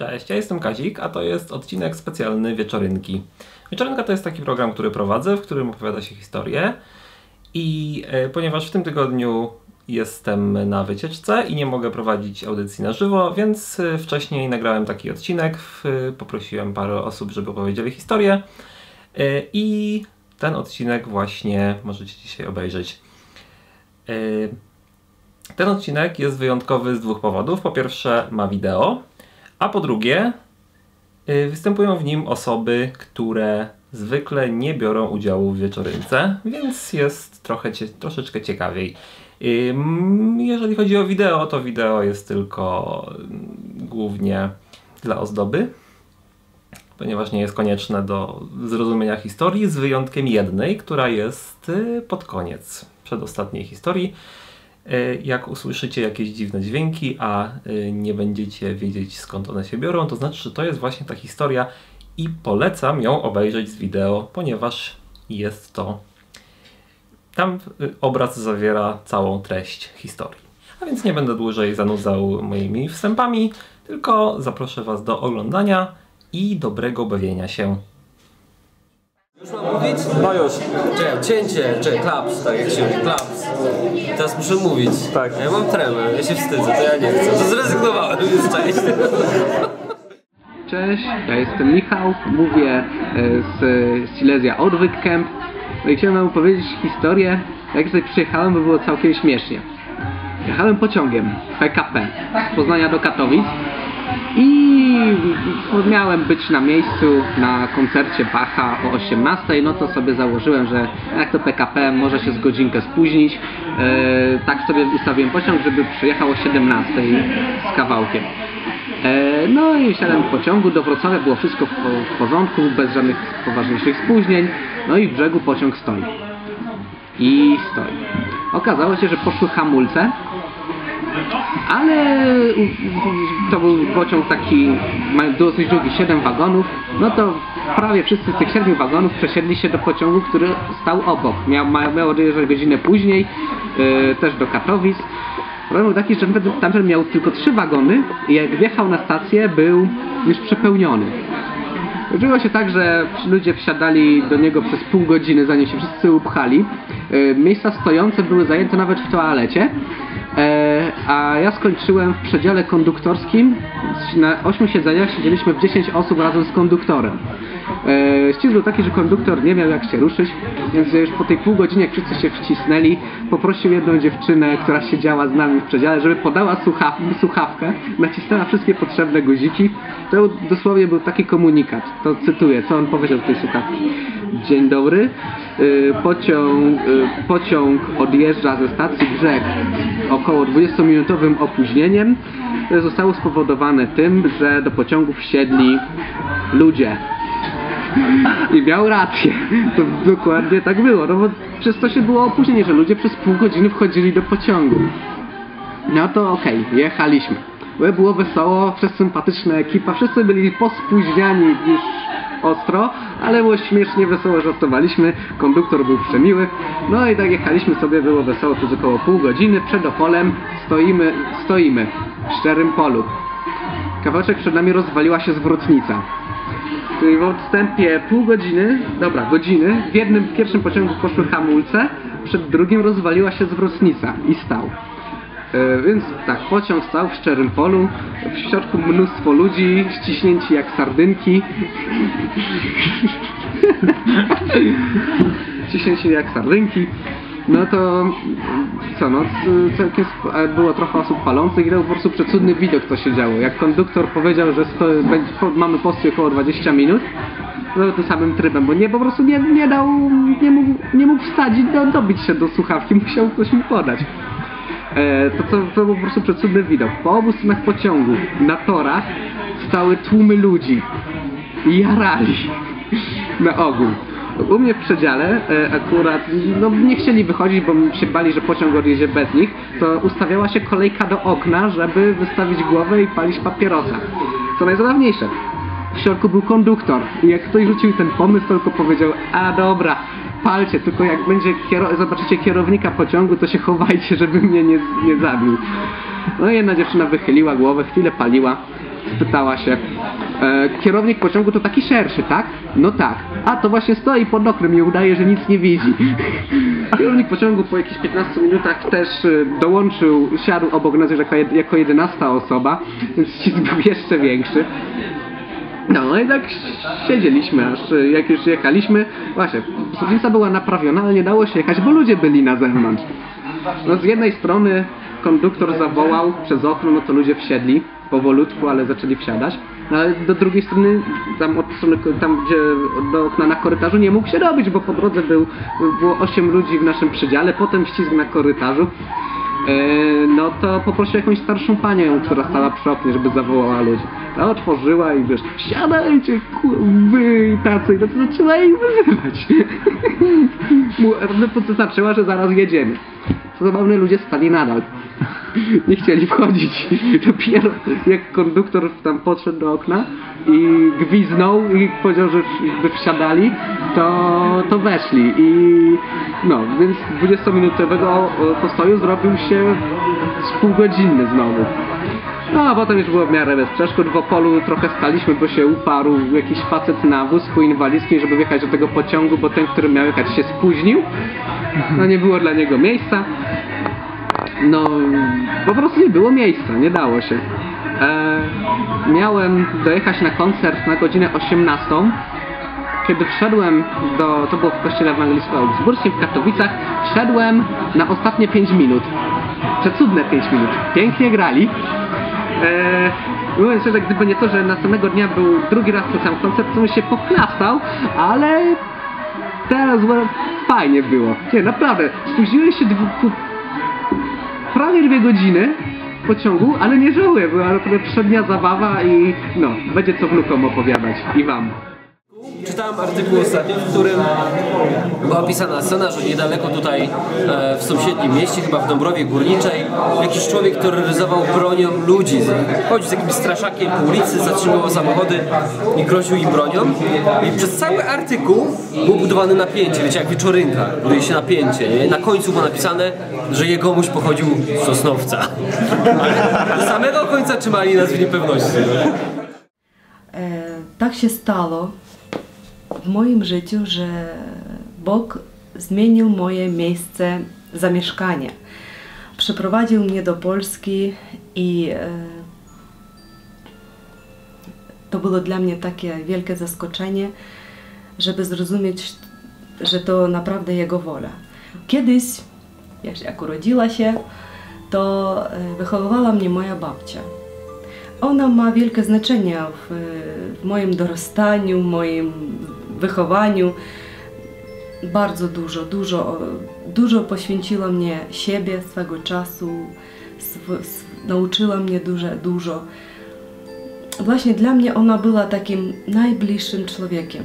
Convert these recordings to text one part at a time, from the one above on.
Cześć, ja jestem Kazik, a to jest odcinek specjalny Wieczorynki. Wieczorynka to jest taki program, który prowadzę, w którym opowiada się historię. I e, ponieważ w tym tygodniu jestem na wycieczce i nie mogę prowadzić audycji na żywo, więc e, wcześniej nagrałem taki odcinek, w, poprosiłem parę osób, żeby opowiedzieli historię. E, I ten odcinek właśnie możecie dzisiaj obejrzeć. Ten odcinek jest wyjątkowy z dwóch powodów. Po pierwsze, ma wideo, a po drugie, y, występują w nim osoby, które zwykle nie biorą udziału w wieczorynce, więc jest trochę, troszeczkę ciekawiej. Ym, Jeżeli chodzi o wideo, to wideo jest tylko mm, głównie dla ozdoby, ponieważ nie jest konieczne do zrozumienia historii, z wyjątkiem jednej, która jest y, pod koniec przedostatniej historii. E, Jak usłyszycie jakieś dziwne dźwięki, a e, nie będziecie wiedzieć skąd one się biorą, to znaczy, że to jest właśnie ta historia i polecam ją obejrzeć z wideo, ponieważ jest to. Tam e, obraz zawiera całą treść historii. A więc nie będę dłużej zanudzał moimi wstępami, tylko zaproszę Was do oglądania i dobrego bawienia się. Już mam mówić? No już. Czekaj, cięcie, czekaj, klaps, tak jak się mówi, klaps. Teraz muszę mówić. Tak. Ja mam tremę, ja się wstydzę, to ja nie chcę. To zrezygnowałem już część. Cześć, ja jestem Michał, mówię e, z Silesia Odwyk Camp. No i chciałem wam opowiedzieć historię, jak tutaj przyjechałem, bo było całkiem śmiesznie. Jechałem pociągiem PKP z Poznania do Katowic i miałem być na miejscu na koncercie Bacha o 18, no to sobie założyłem, że jak to PKP może się z godzinkę spóźnić. E, tak sobie ustawiłem pociąg, żeby przyjechał o 17 z kawałkiem. E, No i wsiadłem w pociągu, do Wrocławia było wszystko w, w porządku, bez żadnych poważniejszych spóźnień. No i w brzegu pociąg stoi. I stoi. Okazało się, że poszły hamulce, ale to był pociąg taki dosyć długi, 7 wagonów, no to prawie wszyscy z tych 7 wagonów przesiedli się do pociągu, który stał obok. Miał, miał odjeżdżać godzinę później, yy, też do Katowic. Problem był taki, że tamten miał tylko 3 wagony i jak wjechał na stację był już przepełniony. Chodziło się tak, że ludzie wsiadali do niego przez pół godziny, zanim się wszyscy upchali. E, Miejsca stojące były zajęte nawet w toalecie. E, A ja skończyłem w przedziale konduktorskim. Na 8 siedzeniach siedzieliśmy w 10 osób razem z konduktorem. E, Ścisk był taki, że konduktor nie miał jak się ruszyć, więc już po tej pół godzinie, jak wszyscy się wcisnęli, poprosił jedną dziewczynę, która siedziała z nami w przedziale, żeby podała słuchaw słuchawkę, nacisnęła wszystkie potrzebne guziki. To dosłownie był taki komunikat. To cytuję, co on powiedział w tej słuchawki. Dzień dobry. Y, Pociąg, y, pociąg odjeżdża ze stacji Brzeg około 20-minutowym opóźnieniem. Zostało spowodowane tym, że do pociągu wsiedli ludzie. I miał rację. To dokładnie tak było. No bo przez to się było opóźnienie, że ludzie przez pół godziny wchodzili do pociągu. No to okej, jechaliśmy. Bo Było wesoło, przez sympatyczna ekipa, wszyscy byli pospóźniani już ostro, ale było śmiesznie, wesoło żartowaliśmy, konduktor był przemiły. No i tak jechaliśmy sobie, było wesoło przez około pół godziny, przed Opolem stoimy, stoimy w szczerym polu. Kawałeczek przed nami rozwaliła się zwrotnica. W odstępie pół godziny, dobra, godziny, w jednym pierwszym pociągu poszły hamulce, przed drugim rozwaliła się zwrotnica i stał. E, więc tak, pociąg stał w szczerym polu, w środku mnóstwo ludzi, ściśnięci jak sardynki. ściśnięci jak sardynki. No to co no, całkiem e, było trochę osób palących i to był po prostu przecudny widok co się działo. Jak konduktor powiedział, że mamy postój około 20 minut, no tym samym trybem, bo nie po prostu nie, nie dał, nie mógł, nie mógł wsadzić, do, dobić się do słuchawki, musiał ktoś mu podać. E, to, to, był po prostu przecudny widok. Po obu stronach pociągu, na torach, stały tłumy ludzi i jarali na ogół. U mnie w przedziale e, akurat no, nie chcieli wychodzić, bo się bali, że pociąg odjedzie bez nich, to ustawiała się kolejka do okna, żeby wystawić głowę i palić papierosa. Co najzabawniejsze, w środku był konduktor i jak ktoś rzucił ten pomysł, tylko powiedział, a dobra, palcie, tylko jak będzie kiero- zobaczycie kierownika pociągu, to się chowajcie, żeby mnie nie, nie zabił. No i jedna dziewczyna wychyliła głowę, chwilę paliła, spytała się. E, kierownik pociągu to taki szerszy, tak? No tak. A to właśnie stoi pod oknem i udaje, że nic nie widzi. Kierownik pociągu po jakichś 15 minutach też e, dołączył, siadł obok nas jako, jako 11 osoba, więc ścisk był jeszcze większy. No i tak siedzieliśmy, aż jak już jechaliśmy, właśnie, sublica była naprawiona, ale nie dało się jechać, bo ludzie byli na zewnątrz. No z jednej strony konduktor zawołał przez okno, no to ludzie wsiedli powolutku, ale zaczęli wsiadać. No ale do drugiej strony, tam od strony, tam gdzie do okna na korytarzu nie mógł się robić, bo po drodze był, było 8 ludzi w naszym przedziale, potem ścisk na korytarzu. E, no to poprosił jakąś starszą panią, która stała przy oknie, żeby zawołała ludzi. Ta otworzyła i wiesz, siadajcie, wy tacy, no to zaczęła ich wyzywać. Mu- zaznaczyła, że zaraz jedziemy. Co zabawne, ludzie stali nadal. Nie chcieli wchodzić. Dopiero jak konduktor tam podszedł do okna i gwiznął i powiedział, że by wsiadali, to, to weszli. I no, więc 20-minutowego e, postoju zrobił się z półgodzinny znowu. No a potem już było w miarę bez przeszkód. W Opolu trochę staliśmy, bo się uparł jakiś facet na wózku inwalidzkim, żeby wjechać do tego pociągu, bo ten, który miał jechać się spóźnił. No nie było dla niego miejsca. No, po prostu nie było miejsca, nie dało się. E, miałem dojechać na koncert na godzinę 18. Kiedy wszedłem do, to było w kościele ewangelicko-augsburskim w Katowicach, wszedłem na ostatnie 5 minut. Przecudne 5 minut. Pięknie grali. E, mówiąc szczerze, gdyby nie to, że następnego dnia był drugi raz ten sam koncert, to bym się pochlastał, ale teraz fajnie było. Nie, naprawdę, spóźniłem się prawie dwie godziny pociągu, ale nie żałuję, była naprawdę przednia zabawa i no, będzie co wnukom opowiadać i wam. Czytałem artykuł ostatnio, w którym była opisana scena, że niedaleko tutaj e, w sąsiednim mieście, chyba w Dąbrowie Górniczej, jakiś człowiek terroryzował bronią ludzi. Chodził z jakimś straszakiem po ulicy, zatrzymywał samochody i groził im bronią. I przez cały artykuł był budowany napięcie, wiecie, jak wieczorynka, buduje się napięcie. Nie? Na końcu było napisane, że jegomość pochodził z Sosnowca. Do samego końca trzymali nas w niepewności. E, tak się stało w moim życiu, że Bóg zmienił moje miejsce zamieszkania. Przyprowadził mnie do Polski i e, to było dla mnie takie wielkie zaskoczenie, żeby zrozumieć, że to naprawdę Jego wola. Kiedyś, jak, jak urodziła się, to e, wychowywała mnie moja babcia. Ona ma wielkie znaczenie w, w moim dorastaniu, moim wychowaniu. Bardzo dużo, dużo, dużo poświęciła mnie siebie, swego czasu, sw, nauczyła mnie dużo, dużo. Właśnie dla mnie ona była takim najbliższym człowiekiem.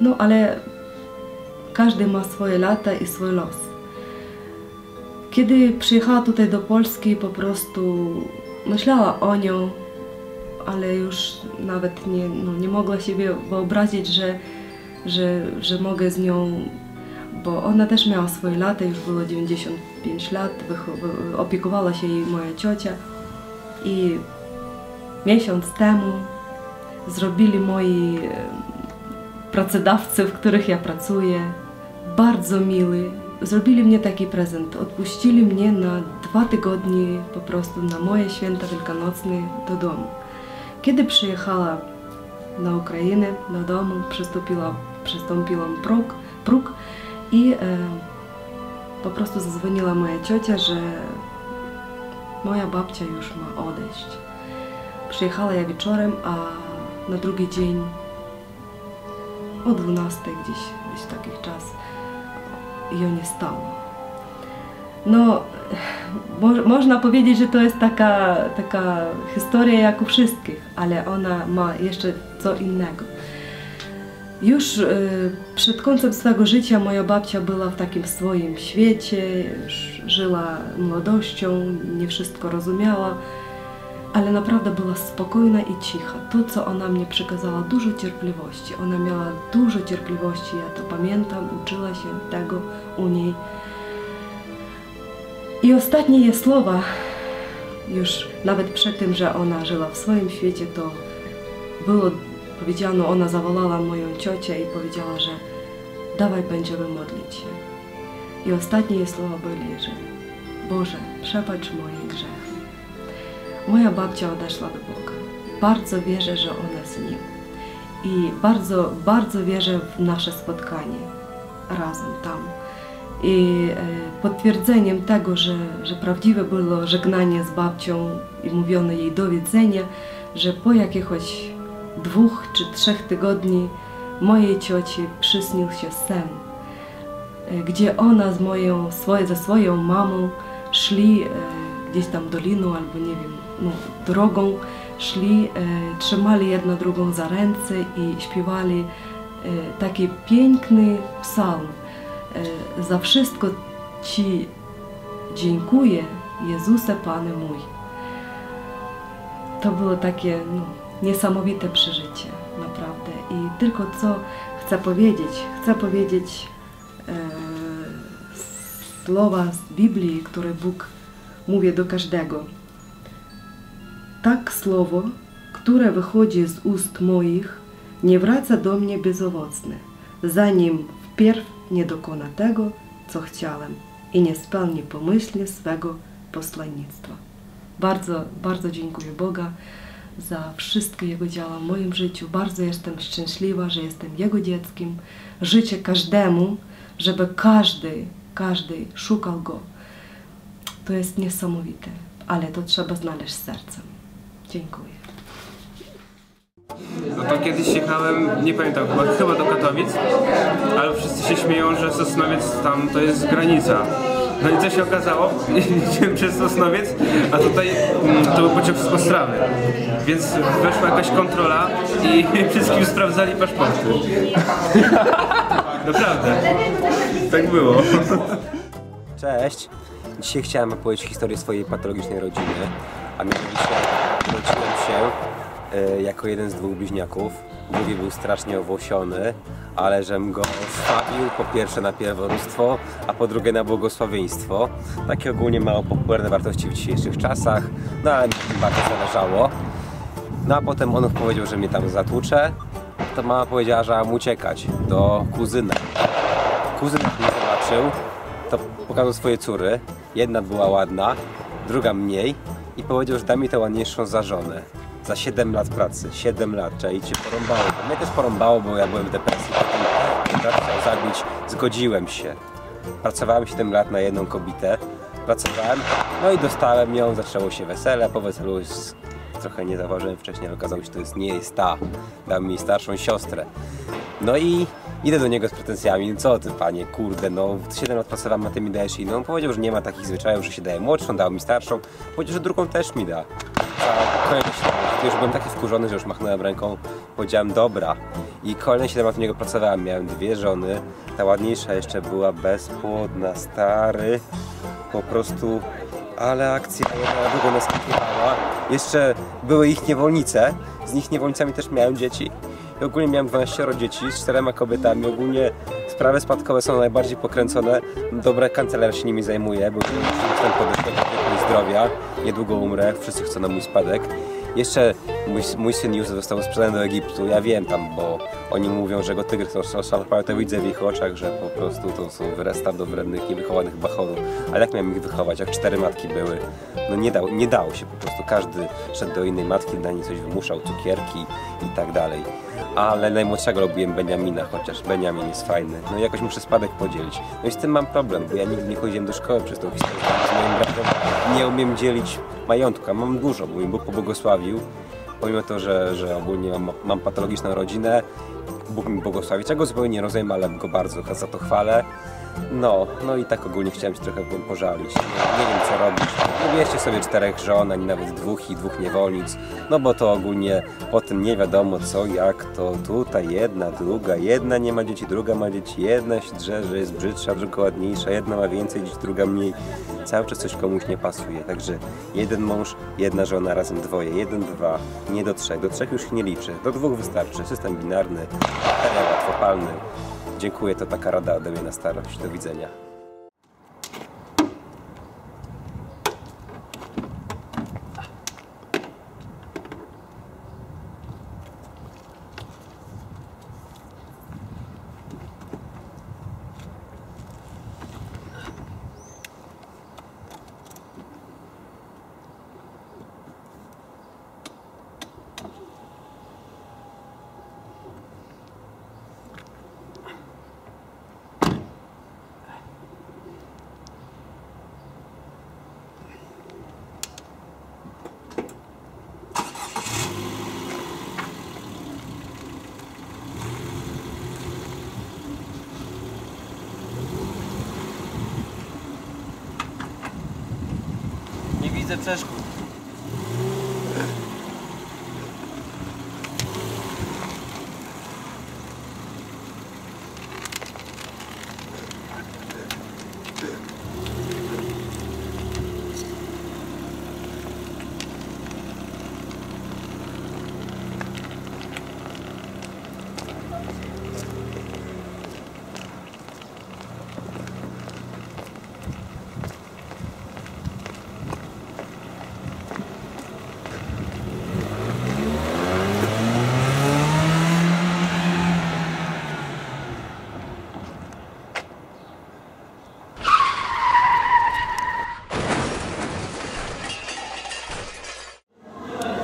No ale każdy ma swoje lata i swój los. Kiedy przyjechała tutaj do Polski, po prostu myślała o nią, ale już nawet nie, no, nie mogła sobie wyobrazić, że, że, że mogę z nią, bo ona też miała swoje lata, już było 95 lat, opiekowała się jej moja ciocia i miesiąc temu zrobili moi pracodawcy, w których ja pracuję, bardzo miły. Zrobili mnie taki prezent. Odpuścili mnie na dwa tygodnie po prostu na moje święta wielkanocne do domu. Kiedy przyjechała na Ukrainę, do domu, przystąpiła, przystąpiłam próg, próg i e, po prostu zadzwoniła moja ciocia, że moja babcia już ma odejść. Przyjechała ja wieczorem, a na drugi dzień o 12 gdzieś, gdzieś takich czas ją nie stało. No, mo- można powiedzieć, że to jest taka, taka historia jak u wszystkich, ale ona ma jeszcze co innego. Już y, przed końcem swego życia moja babcia była w takim swoim świecie, żyła młodością, nie wszystko rozumiała, ale naprawdę była spokojna i cicha. To, co ona mnie przekazała, dużo cierpliwości. Ona miała dużo cierpliwości, ja to pamiętam, uczyła się tego u niej. I ostatnie jej słowa już nawet przed tym, że ona żyła w swoim świecie, to było powiedziano, ona zawołała moją ciocię i powiedziała, że dawaj będziemy modlić się. I ostatnie jej słowa byli, że Boże, przebacz moje grzechy. Moja babcia odeszła do Boga. Bardzo wierzę, że ona z Nim. I bardzo, bardzo wierzę w nasze spotkanie razem tam. I e, potwierdzeniem tego, że, że prawdziwe było żegnanie z babcią i mówiono jej do widzenia, że po jakiegoś dwóch czy trzech tygodni mojej cioci przysnił się sen, e, gdzie ona z moją, swoje, ze swoją mamą szli e, gdzieś tam doliną albo nie wiem, no, drogą, szli, trzymali jedna drugą za ręce i śpiewali taki piękny psalm. E, za wszystko Ci dziękuję, Jezuse Panie mój. To było takie no, niesamowite przeżycie, naprawdę. I tylko co chcę powiedzieć, chcę powiedzieć e, słowa z Biblii, które Bóg mówi do każdego. Tak słowo, które wychodzi z ust moich, nie wraca do mnie bezowocne, zanim wpierw nie dokona tego, co chciałem i nie spełni pomyśli swego posłannictwa. Bardzo, bardzo dziękuję Boga za wszystkie Jego działa w moim życiu. Bardzo jestem szczęśliwa, że jestem Jego dzieckiem. Życzę każdemu, żeby każdy, każdy szukał Go. To jest niesamowite, ale to trzeba znaleźć sercem. Dziękuję. No to kiedyś jechałem, nie pamiętam, chyba, chyba do Katowic, ale wszyscy się śmieją, że Sosnowiec tam to jest granica. No i co się okazało? Jedziemy przez Sosnowiec, a tutaj mm, to był pociąg z Ostrawy. Więc weszła jakaś kontrola i wszystkim sprawdzali paszporty. Naprawdę. Tak było. Cześć! Dzisiaj chciałem opowiedzieć historię swojej patologicznej rodziny, a mianowicie urodziłem się jako jeden z dwóch bliźniaków. Drugi był strasznie owłosiony, ale żem go sławił po pierwsze na pierworództwo, a po drugie na błogosławieństwo. Takie ogólnie mało popularne wartości w dzisiejszych czasach, no ale mi bardzo zależało. No a potem on powiedział, że mnie tam zatłucze. To mama powiedziała, że mam uciekać do kuzyna. Kuzyn mnie zobaczył, to pokazał swoje córy. Jedna była ładna, druga mniej i powiedział, że da mi tę ładniejszą za żonę. Za 7 lat pracy. 7 lat, czajcie, porąbało. go. Mnie też porąbało, bo ja byłem w depresji, potem chciał zabić. Zgodziłem się. Pracowałem 7 lat na jedną kobietę. Pracowałem, no i dostałem ją, zaczęło się wesele. Po weselu trochę nie zauważyłem wcześniej, okazało się, że to jest, nie jest ta. Dał mi starszą siostrę. No i idę do niego z pretensjami, co ty panie, kurde, no 7 lat pracowałem, a ty mi dajesz inną. Powiedział, że nie ma takich zwyczajów, że się daje młodszą, dał mi starszą. Powiedział, że drugą też mi da. Za kolejne 7 lat. Już byłem taki wkurzony, że już machnąłem ręką. Powiedziałem, dobra. I kolejne 7 lat u niego pracowałem. Miałem dwie żony. Ta ładniejsza jeszcze była bezpłodna, stary. Po prostu ale akcja jedna długo naskakiwała. Jeszcze były ich niewolnice, z nich niewolnicami też miałem dzieci. Ogólnie miałem 12 dzieci z czterema kobietami. Ogólnie sprawy spadkowe są najbardziej pokręcone. Dobra kancelaria się nimi zajmuje, bo jestem podeszły do wieku zdrowia. Niedługo umrę, wszyscy chcą na mój spadek. Jeszcze mój, mój syn Józef został sprzedany do Egiptu. Ja wiem tam, bo oni mówią, że go tygrys rozszarpał, to widzę w ich oczach, że po prostu to są wyrasta do wrednych, niewychowanych bachorów. Ale jak miałem ich wychować, jak cztery matki były? No nie, dało, nie dało się po prostu. Każdy szedł do innej matki, dla niej coś wymuszał, cukierki i tak dalej. Ale najmłodszego robiłem Beniamina, chociaż Beniamin jest fajny. No jakoś muszę spadek podzielić. No i z tym mam problem, bo ja nigdy nie chodziłem do szkoły przez tą historię z moim bratem. Nie umiem dzielić majątku, a mam dużo, bo mi Bóg pobłogosławił. Pomimo to, że, że ogólnie mam, mam patologiczną rodzinę, Bóg mi błogosławi, czego zupełnie nie rozumiem, ale go bardzo za to chwalę. No, no i tak ogólnie chciałem się trochę pożalić. Nie, wiem co robić. Wierzcie sobie czterech żon, ani nawet dwóch i dwóch niewolnic. No bo to ogólnie potem nie wiadomo co, jak to tutaj jedna, druga, jedna nie ma dzieci, druga ma dzieci, jedna się drze, że jest brzydsza, druga ładniejsza, jedna ma więcej dzieci, druga mniej. Cały czas coś komuś nie pasuje. Także jeden mąż, jedna żona, razem dwoje. Jeden, dwa, nie do trzech. Do trzech już nie liczy. Do dwóch wystarczy. System binarny, łatwopalny. Dziękuję, to taka rada ode mnie na starość. Do widzenia. Widzę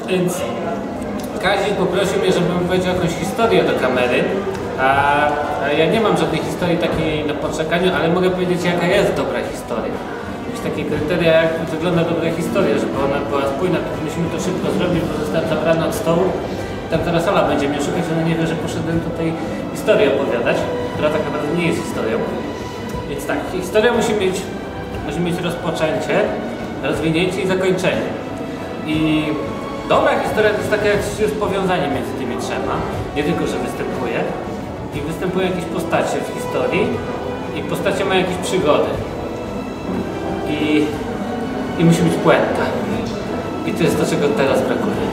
Więc Kazik poprosił mnie, żebym powiedział jakąś historię do kamery. A, ja nie mam żadnej historii takiej na poczekaniu, ale mogę powiedzieć jaka jest dobra historia. Jakieś takie kryteria, jak wygląda dobra historia, żeby ona była spójna, musimy to szybko zrobić, bo zostałem zabrany od stołu. Tam teraz Ola będzie mnie szukać, ona nie wie, że poszedłem tutaj historię opowiadać, która tak naprawdę nie jest historią. Więc tak, historia musi mieć, musi mieć rozpoczęcie, rozwinięcie i zakończenie. I dobra historia to jest takie jest powiązanie między tymi trzema. Nie tylko, że występuje. I występują jakieś postacie w historii i postacie mają jakieś przygody. I, i musi być puenta. I to jest to, czego teraz brakuje.